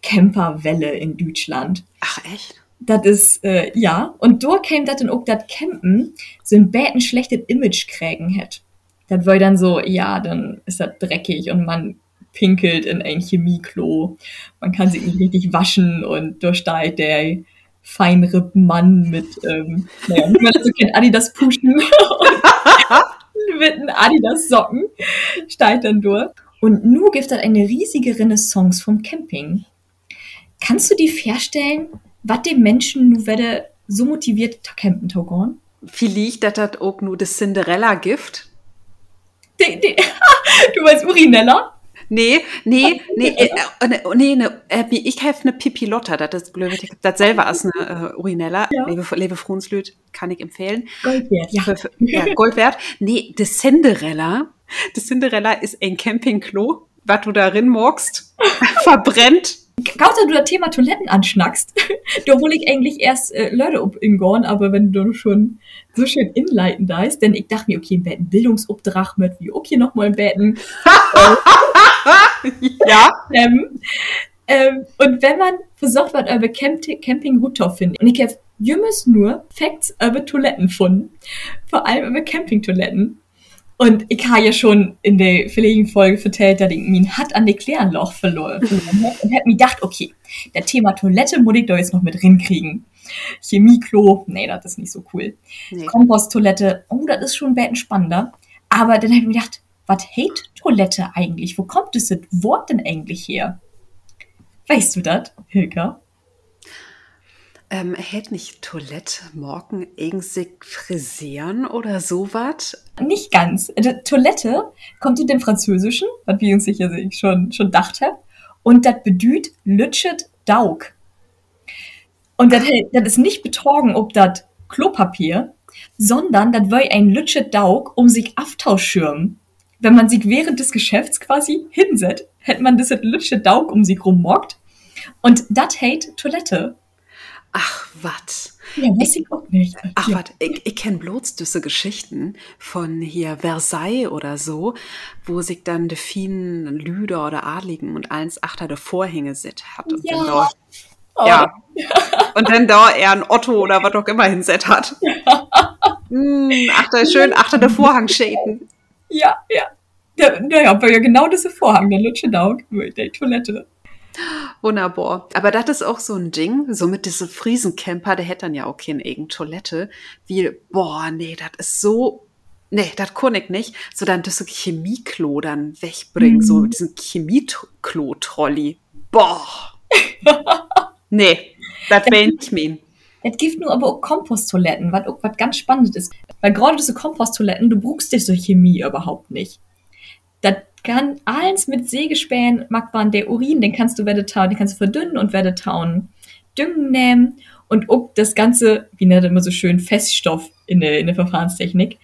S1: Camperwelle in Deutschland.
S2: Ach, echt?
S1: Das ist, äh, ja. Und da käme das dann auch das Campen so ein bäten schlechtes Image kriegen hätte. Das war dann so, ja, dann ist das dreckig und man pinkelt in ein Chemieklo. Man kann sich nicht richtig waschen und da steigt der Feinripp-Mann mit, ähm, naja, wie man das so kennt, Adidas Puschen mit einem Adidas Socken steigt dann durch. Und nu gibt es eine riesige Renaissance vom Camping. Kannst du dir vorstellen, was die Menschen nu werde so motiviert campen Togon?
S2: Vielleicht dat dat auch nur das Cinderella-Gift.
S1: Du meinst Urinella?
S2: Nee, nee, nee, äh, äh, ne, nee, ne, äh, ich helfe ne Pipilotta, das ist blöd, das selber als eine äh, Urinella,
S1: Ja.
S2: Lebe, Lebe Frunslüt, kann ich empfehlen.
S1: Gold wert, ja.
S2: Ja, Gold wert. Nee, das Cinderella, das Cinderella ist ein Campingklo, was du darin morgst, verbrennt.
S1: Kauter du das Thema Toiletten anschnackst, da hol ich eigentlich erst äh, Leute up in Gorn, aber wenn du schon so schön inleiten da ist, denn ich dachte mir, okay, im Betten Bildungsobdrach mit, wie okay noch mal im Betten.
S2: Ja.
S1: ähm, ähm, und wenn man versucht wird, über Camp Camping zu finden, und ich habe jümmers nur Facts über Toiletten gefunden, vor allem über Campingtoiletten. Und ich habe ja schon in der verlegen Folge vertellt, dass ich mein Hat an der Klärenloch verloren verloren hab und hab mir gedacht, okay, der Thema Toilette muss ich da jetzt noch mit rinkriegen. Chemieklo, nee, das ist nicht so cool.
S2: Nee.
S1: Komposttoilette, oh, das ist schon ein bisschen spannender. Aber dann habe ich mir gedacht, was hate Toilette eigentlich? Wo kommt das Wort denn eigentlich her? Weißt du das, Hilka?
S2: Ähm, hält nicht Toilette morgen irgendwie frisieren oder sowas?
S1: Nicht ganz. Also, Toilette kommt aus dem Französischen, was wir uns sicher schon, schon gedacht haben. Und das bedeutet lütschet Daug. Und das, ist nicht betrogen, ob das Klopapier, sondern das war ein lütschet Daug, um sich aftauschschirmen. Wenn man sich während des Geschäfts quasi hinsetzt, hätte man das lütschet Daug um sich rummockt. Und das hate Toilette.
S2: Ach, was?
S1: Ja, weiß ich auch nicht.
S2: Ach,
S1: ja.
S2: was, ich, ich kenne bloß diese Geschichten von hier Versailles oder so, wo sich dann die vielen Lüder oder Adligen und eins achter der Vorhänge sit hat. Und
S1: Ja.
S2: dann da,
S1: Oh,
S2: ja. Und dann da er ein Otto oder was auch immer hinset hat. Hm, achter, schön achter der Vorhang schäden.
S1: Ja, ja. Ja, naja, aber ja genau diese Vorhang, der lutsche Daug, der Toilette.
S2: Wunderbar. Aber das ist auch so ein Ding, so mit diesem Friesencamper, der hätte dann ja auch keine eigene Toilette. Wie, boah, nee, das ist so, nee, das kann ich nicht. So dann das Chemieklo dann wegbringen,
S1: Mhm.
S2: so diesen Chemieklo-Trolley. Boah. nee, das will ich mein.
S1: Es gibt nur aber auch Komposttoiletten, was was ganz spannend ist. Weil gerade diese Komposttoiletten, du brauchst diese Chemie überhaupt nicht. Das kann alles mit Sägespänen, mag man der Urin, den kannst du werde tauen, den kannst du verdünnen und werde tauen. Düngen nehmen und auch das ganze, wie nennt man immer so schön, Feststoff in der, in der Verfahrenstechnik.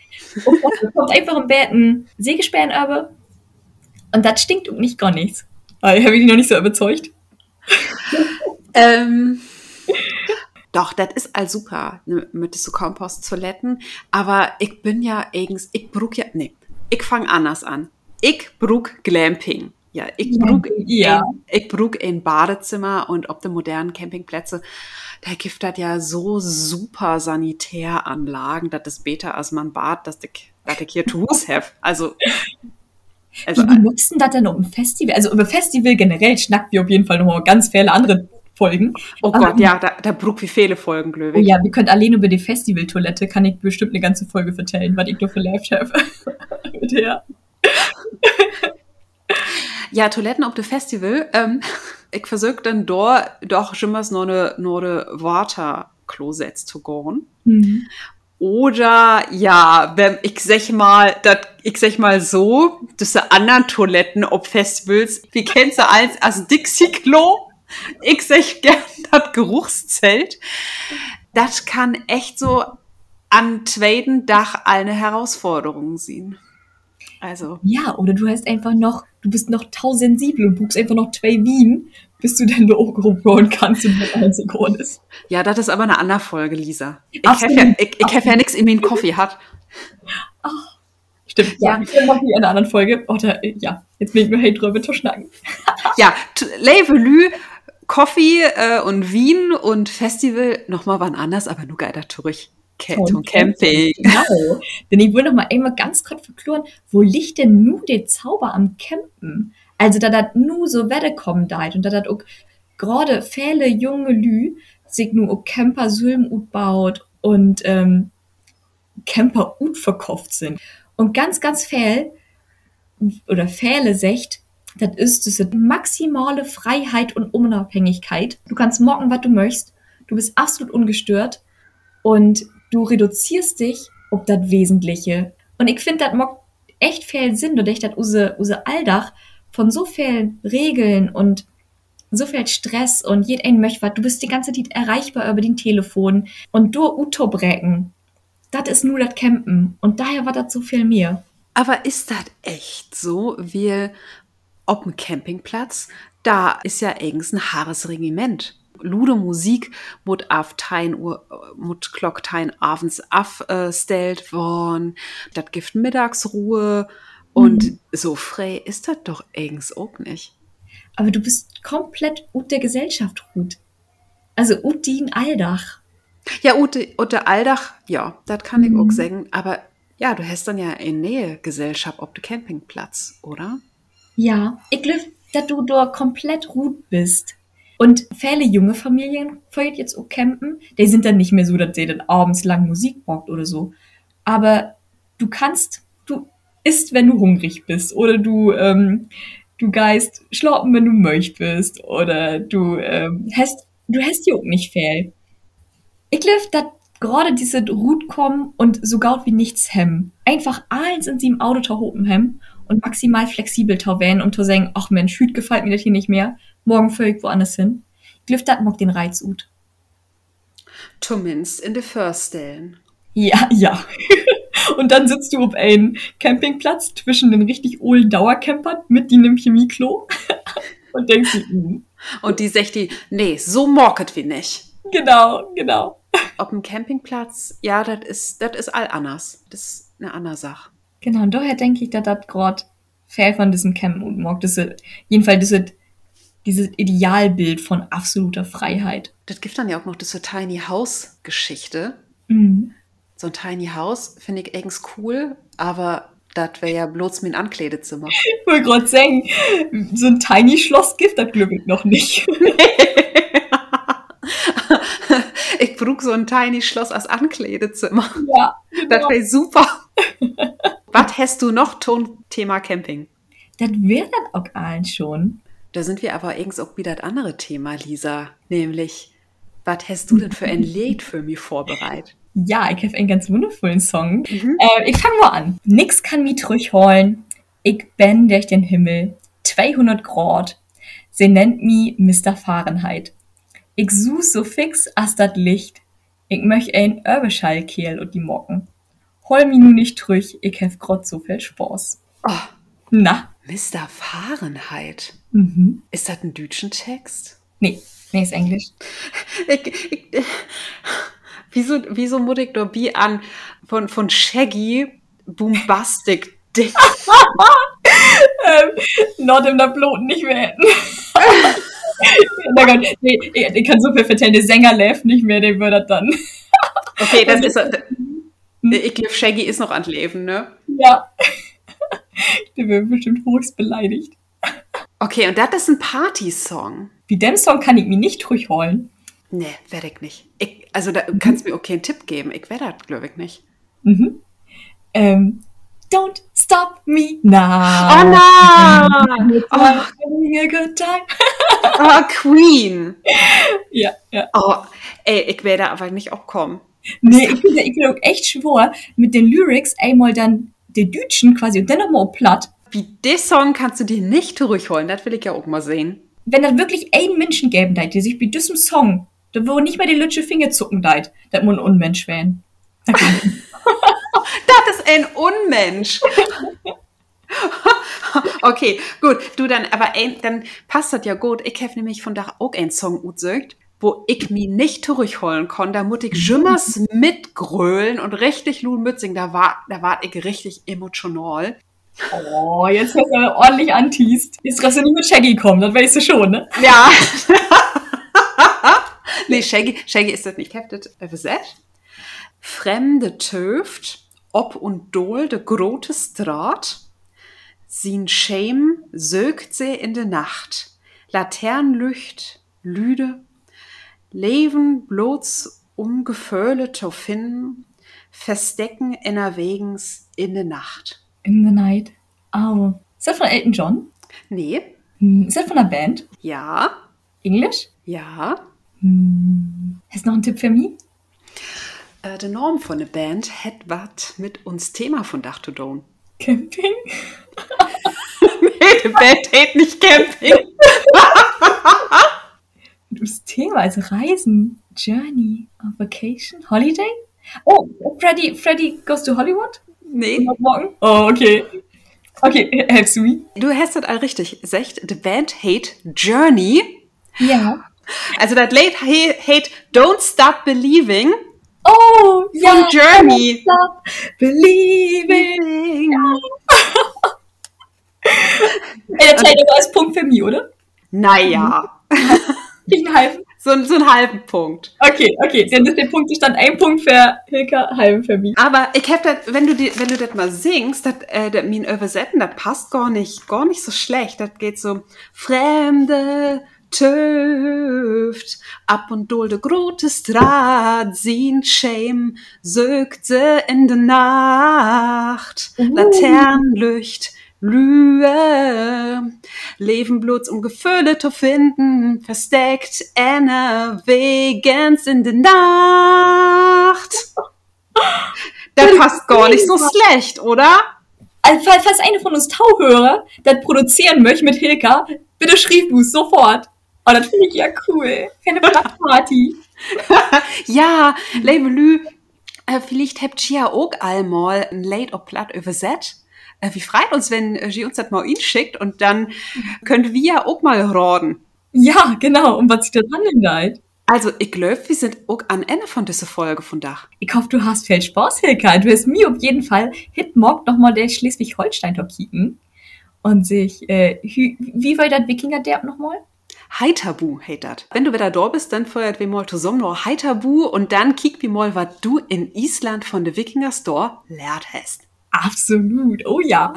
S1: Und da kommt einfach im Betten Sägespänen über und das stinkt auch nicht gar nichts. Weil habe ich dich noch nicht so überzeugt.
S2: Ähm, doch, das ist all super ne, mit so Komposttoiletten. Aber ich bin ja eigens, ich brug ja, nee, ich fang anders an. Ich brug Glamping. Ja, ich brug,
S1: Ja.
S2: ein, ich brug ein Badezimmer und ob die modernen Campingplätze, da gibt das ja so super Sanitäranlagen, das ist besser als man Bad, dass ich, dass ich hier to Hus have. Also, also,
S1: Wie nutzen das denn auf dem Festival? Also über Festival generell schnacken wir auf jeden Fall noch mal ganz viele andere Folgen.
S2: oh
S1: aber-
S2: Gott, ja, da, da brug wie viele Folgen,
S1: Oh
S2: Glöwig.
S1: ja, wir können allein über die Festivaltoilette, kann ich bestimmt eine ganze Folge vertellen, was ich noch für live habe. Der.
S2: Ja, Toiletten auf dem Festival. Ähm, ich versuche dann dort doch schon mal noch eine, noch eine Waterklosets zu gehen.
S1: Mhm.
S2: Oder ja, wenn ich sag mal, das ich sag mal so, diese anderen Toiletten ob Festivals, wie kennst du eins als Dixie-Klo? Ich sag gern das Geruchszelt. Das kann echt so an zweiten Dach eine Herausforderung sein. Also.
S1: Ja, oder du hast einfach noch, du bist noch tausensibel und buchst einfach noch zwei Wien, bis du dann da hochgehoben kannst und das einzig ist.
S2: Ja, das ist aber eine andere Folge, Lisa. Ich habe ja, ich, ich hab ja nichts in meinen Kaffee hat.
S1: Ach, stimmt, ja. ja. Ich mache in einer anderen Folge. Oder, ja, jetzt bin ich mir hey drüber zu schnacken.
S2: ja, Levelü, Coffee äh, und Wien und Festival nochmal wann anders, aber nur geiler Tourich. Zum Camping.
S1: Genau. Denn ich will noch mal einmal ganz kurz verklären, wo liegt denn nu der Zauber am Campen? Also, da dat nu so Wette kommen deit und da dat auch gerade viele junge Lü sich nu auch Camper Sülm baut und ähm, Camper ut verkauft sind. Und ganz, ganz viel oder viele secht, das ist diese maximale Freiheit und Unabhängigkeit. Du kannst morgen, was du möchtest. Du bist absolut ungestört und du reduzierst dich auf das Wesentliche. Und ich finde, das macht echt viel Sinn, dadurch, dass use, use Alldach von so vielen Regeln und so viel Stress und jeder möchte. Du bist die ganze Zeit erreichbar über den Telefon und du Utobrecken. Das ist nur das Campen. Und daher war das so viel mehr.
S2: Aber ist das echt so? Wir, ob ein Campingplatz, da ist ja eigens ein haares Regiment. Lude Musik mut auf tein Uhr, mut Glock tein abends afstellt äh, worden. Das gibt Mittagsruhe. Und mhm. so frei ist das doch eigens auch nicht.
S1: Aber du bist komplett ut der Gesellschaft, Ruth. Also ut die in Alldach.
S2: Ja, Ute, Ute Aldach, ja, das kann ich mhm. auch sagen. Aber ja, du hast dann ja in Nähe Gesellschaft auf dem Campingplatz, oder?
S1: Ja, ich glaube, dass du da komplett ruht bist. Und viele junge Familien feiert jetzt auch campen. Die sind dann nicht mehr so, dass sie dann abends lang Musik braucht oder so. Aber du kannst, du isst, wenn du hungrig bist. Oder du, ähm, du geist schlafen, wenn du möchtest. Oder du ähm, hast, du hast ja auch nicht viel. Ich glaube, dass gerade diese Route kommen und so gaut wie nichts hemmen. Einfach eins in sie im Auto tahopen hemmen und maximal flexibel tauwen, um zu sagen, ach Mensch, Hüt gefällt mir das hier nicht mehr, morgen völlig woanders hin. Ich glaube, das mag den Reiz ut.
S2: Zumindest in der Firststellen.
S1: Ja, ja. und dann sitzt du auf einem Campingplatz zwischen den richtig ohlen Dauercampern mit die im Chemieklo und denkst dir,
S2: mm. Und die sagt die, nee, so morket wie nicht.
S1: Genau, genau.
S2: Auf dem Campingplatz, ja, das ist, das ist all anders. Das ist eine andere Sache.
S1: Genau, und daher denke ich, dass das gerade fair von diesem Campen und mag. Das ist, jedenfalls diese, dieses Idealbild von absoluter Freiheit.
S2: Das gibt dann ja auch noch diese Tiny House Geschichte.
S1: Mhm.
S2: So ein Tiny House finde ich eigens cool, aber das wäre ja bloß mein Ankleidezimmer.
S1: Ich wollte gerade sagen, so ein Tiny Schloss gibt das glaube ich noch nicht.
S2: ich brauche so ein tiny Schloss als Ankleidezimmer.
S1: Ja.
S2: Genau. Das wäre super. Was hast du noch zum Thema Camping?
S1: Das wäre dann auch allen schon.
S2: Da sind wir aber irgendwie auch wieder das andere Thema, Lisa. Nämlich, was hast du denn für ein Lied für mich vorbereitet?
S1: Ja, ich habe einen ganz wundervollen Song. Mhm. Äh, ich fange mal an. Nix kann mich durchholen. Ich bin durch den Himmel. 200 Grad. Sie nennt mich Mr. Fahrenheit. Ich such so fix as dat Licht. Ich möch ein Örbeschallkehl und die Mocken. Hol mi nu nicht trüch, ich hef grad so viel Spaß.
S2: Oh,
S1: Na?
S2: Mr. Fahrenheit.
S1: Mhm.
S2: Ist das ein deutschen Text?
S1: Nee, nee, ist Englisch.
S2: Ich, ich, wieso, wieso muss ich nur wie an von, von Shaggy Boombastic Dick?
S1: ähm, Not im Bloten nicht mehr hätten. nee, ich kann so viel vertellen, der Sänger läuft nicht mehr, der würde dann.
S2: Okay, das ist. Ich glaube, Shaggy ist noch an Leben, ne?
S1: Ja. Der wird bestimmt höchst beleidigt.
S2: Okay, und das ist ein Party-Song.
S1: Wie dem Song kann ich mich nicht durchholen.
S2: Nee, werde ich nicht. Ich, also da mhm. kannst du mir okay einen Tipp geben. Ich werde das, glaube ich, nicht.
S1: Mhm. Ähm, don't stop me now.
S2: Oh nein!
S1: Oh. Having a good time.
S2: oh, Queen.
S1: Ja, ja.
S2: Oh, ey, ich werde aber nicht auch kommen.
S1: Nee, ich bin, ich bin auch echt schwor, mit den Lyrics einmal dann der Dütschen quasi und dann nochmal platt.
S2: Wie den Song kannst du dir nicht zurückholen, das will ich ja auch mal sehen.
S1: Wenn das wirklich ein Menschen geben deit, der sich bei diesem Song, da wo nicht mehr die Lütsche Finger zucken deit, das muss ein Unmensch werden.
S2: Das ist ein Unmensch. okay, gut. Du dann, aber ein, dann passt das ja gut. Ich habe nämlich von da auch einen Song utsägt, wo ich mich nicht zurückholen konnte. Da musste ich jimmers mitgrölen und richtig Luhnmützing. Da war, da war ich richtig emotional.
S1: Oh, jetzt hast du ordentlich antiest. Jetzt kannst du nicht mit Shaggy kommen, das weißt du schon, ne?
S2: Ja. nee, Shaggy, Shaggy ist das nicht heftet. Übersetzt. Fremde Töft, ob und dol de grote Straat, sin Schäm sögt sie in de Nacht, Laternenlücht, lüde, Leven bloß um Gefühle zu finden, verstecken innerwegens in de Nacht.
S1: In the Night. Oh. Ist das von Elton John?
S2: Nee,
S1: Hm, Ist das von einer Band?
S2: ja,
S1: Englisch?
S2: ja.
S1: Hm. Hast du noch einen Tipp für mich?
S2: Äh, der Norm von der Band hat was mit uns Thema von Dach to Don.
S1: Camping?
S2: nee, die Band hat nicht Camping.
S1: Das Thema ist Reisen. Journey. Vacation? Holiday? Oh, Freddy, Freddy goes to Hollywood?
S2: Nee.
S1: Morgen? Oh, okay. Okay, helfst du mir?
S2: Du hast das all richtig. Sagt, the band hate Journey.
S1: Ja.
S2: Also das he- hate Don't Stop Believing
S1: Oh,
S2: von
S1: ja.
S2: Journey.
S1: Stop believing. Ey, der zählt aber als Punkt für mich, oder?
S2: Naja,
S1: Krieg ich einen halben?
S2: So, so einen halben Punkt.
S1: Okay, okay. Dann ist der Punktestand ein Punkt für Hilka, halben für mich.
S2: Aber ich hab das, wenn du die, wenn du das mal singst, das, äh, das mein Übersetzen, das passt gar nicht, gar nicht so schlecht. Das geht so, Fremde töft, ab und dol de grote Straat, sin Schäm, sögt se in de Nacht,
S1: Uh.
S2: Laternenlücht, Lühe, Leben bloß um Gefühle zu finden, versteckt Anna wegens in de Nacht. Das passt gar nicht so schlecht, oder?
S1: Also, falls, eine von uns Tauhörer das produzieren möchte mit Hilka, bitte schrieb du sofort. Oh, das finde ich ja cool. Für eine Blattparty.
S2: Ja, Labelü, äh, vielleicht habt ihr auch einmal ein Late or Platt übersetzt. Äh, wie freut uns, wenn äh, sie uns das mal schickt und dann könnt wir ja auch mal raten.
S1: Ja, genau. Und was sich da dran ändert.
S2: Also, ich glaube, wir sind auch am Ende von dieser Folge von Dach.
S1: Ich hoffe, du hast viel Spaß, Hilka. Du hast mir auf jeden Fall hit morgen nochmal der Schleswig-Holstein-Top kicken. Und sich, äh, wie war das Wikinger-Derb nochmal?
S2: Heiterbu heißt das. Wenn du wieder da bist, dann feuert wir mal zusammen noch Heiterbu und dann kick wir mal, was du in Island von der Wikinger Store lernt hast.
S1: Absolut. Oh ja.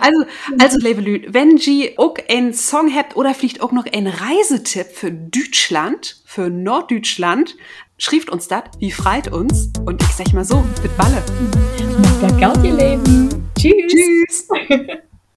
S2: Also, also, liebe Leute, wenn Sie auch einen Song habt oder vielleicht auch noch einen Reisetipp für Deutschland, für Norddeutschland, schreibt uns das, wie freit uns. Und ich sag mal so, mit Balle.
S1: Macht gar ihr Leben. Tschüss.
S2: Tschüss.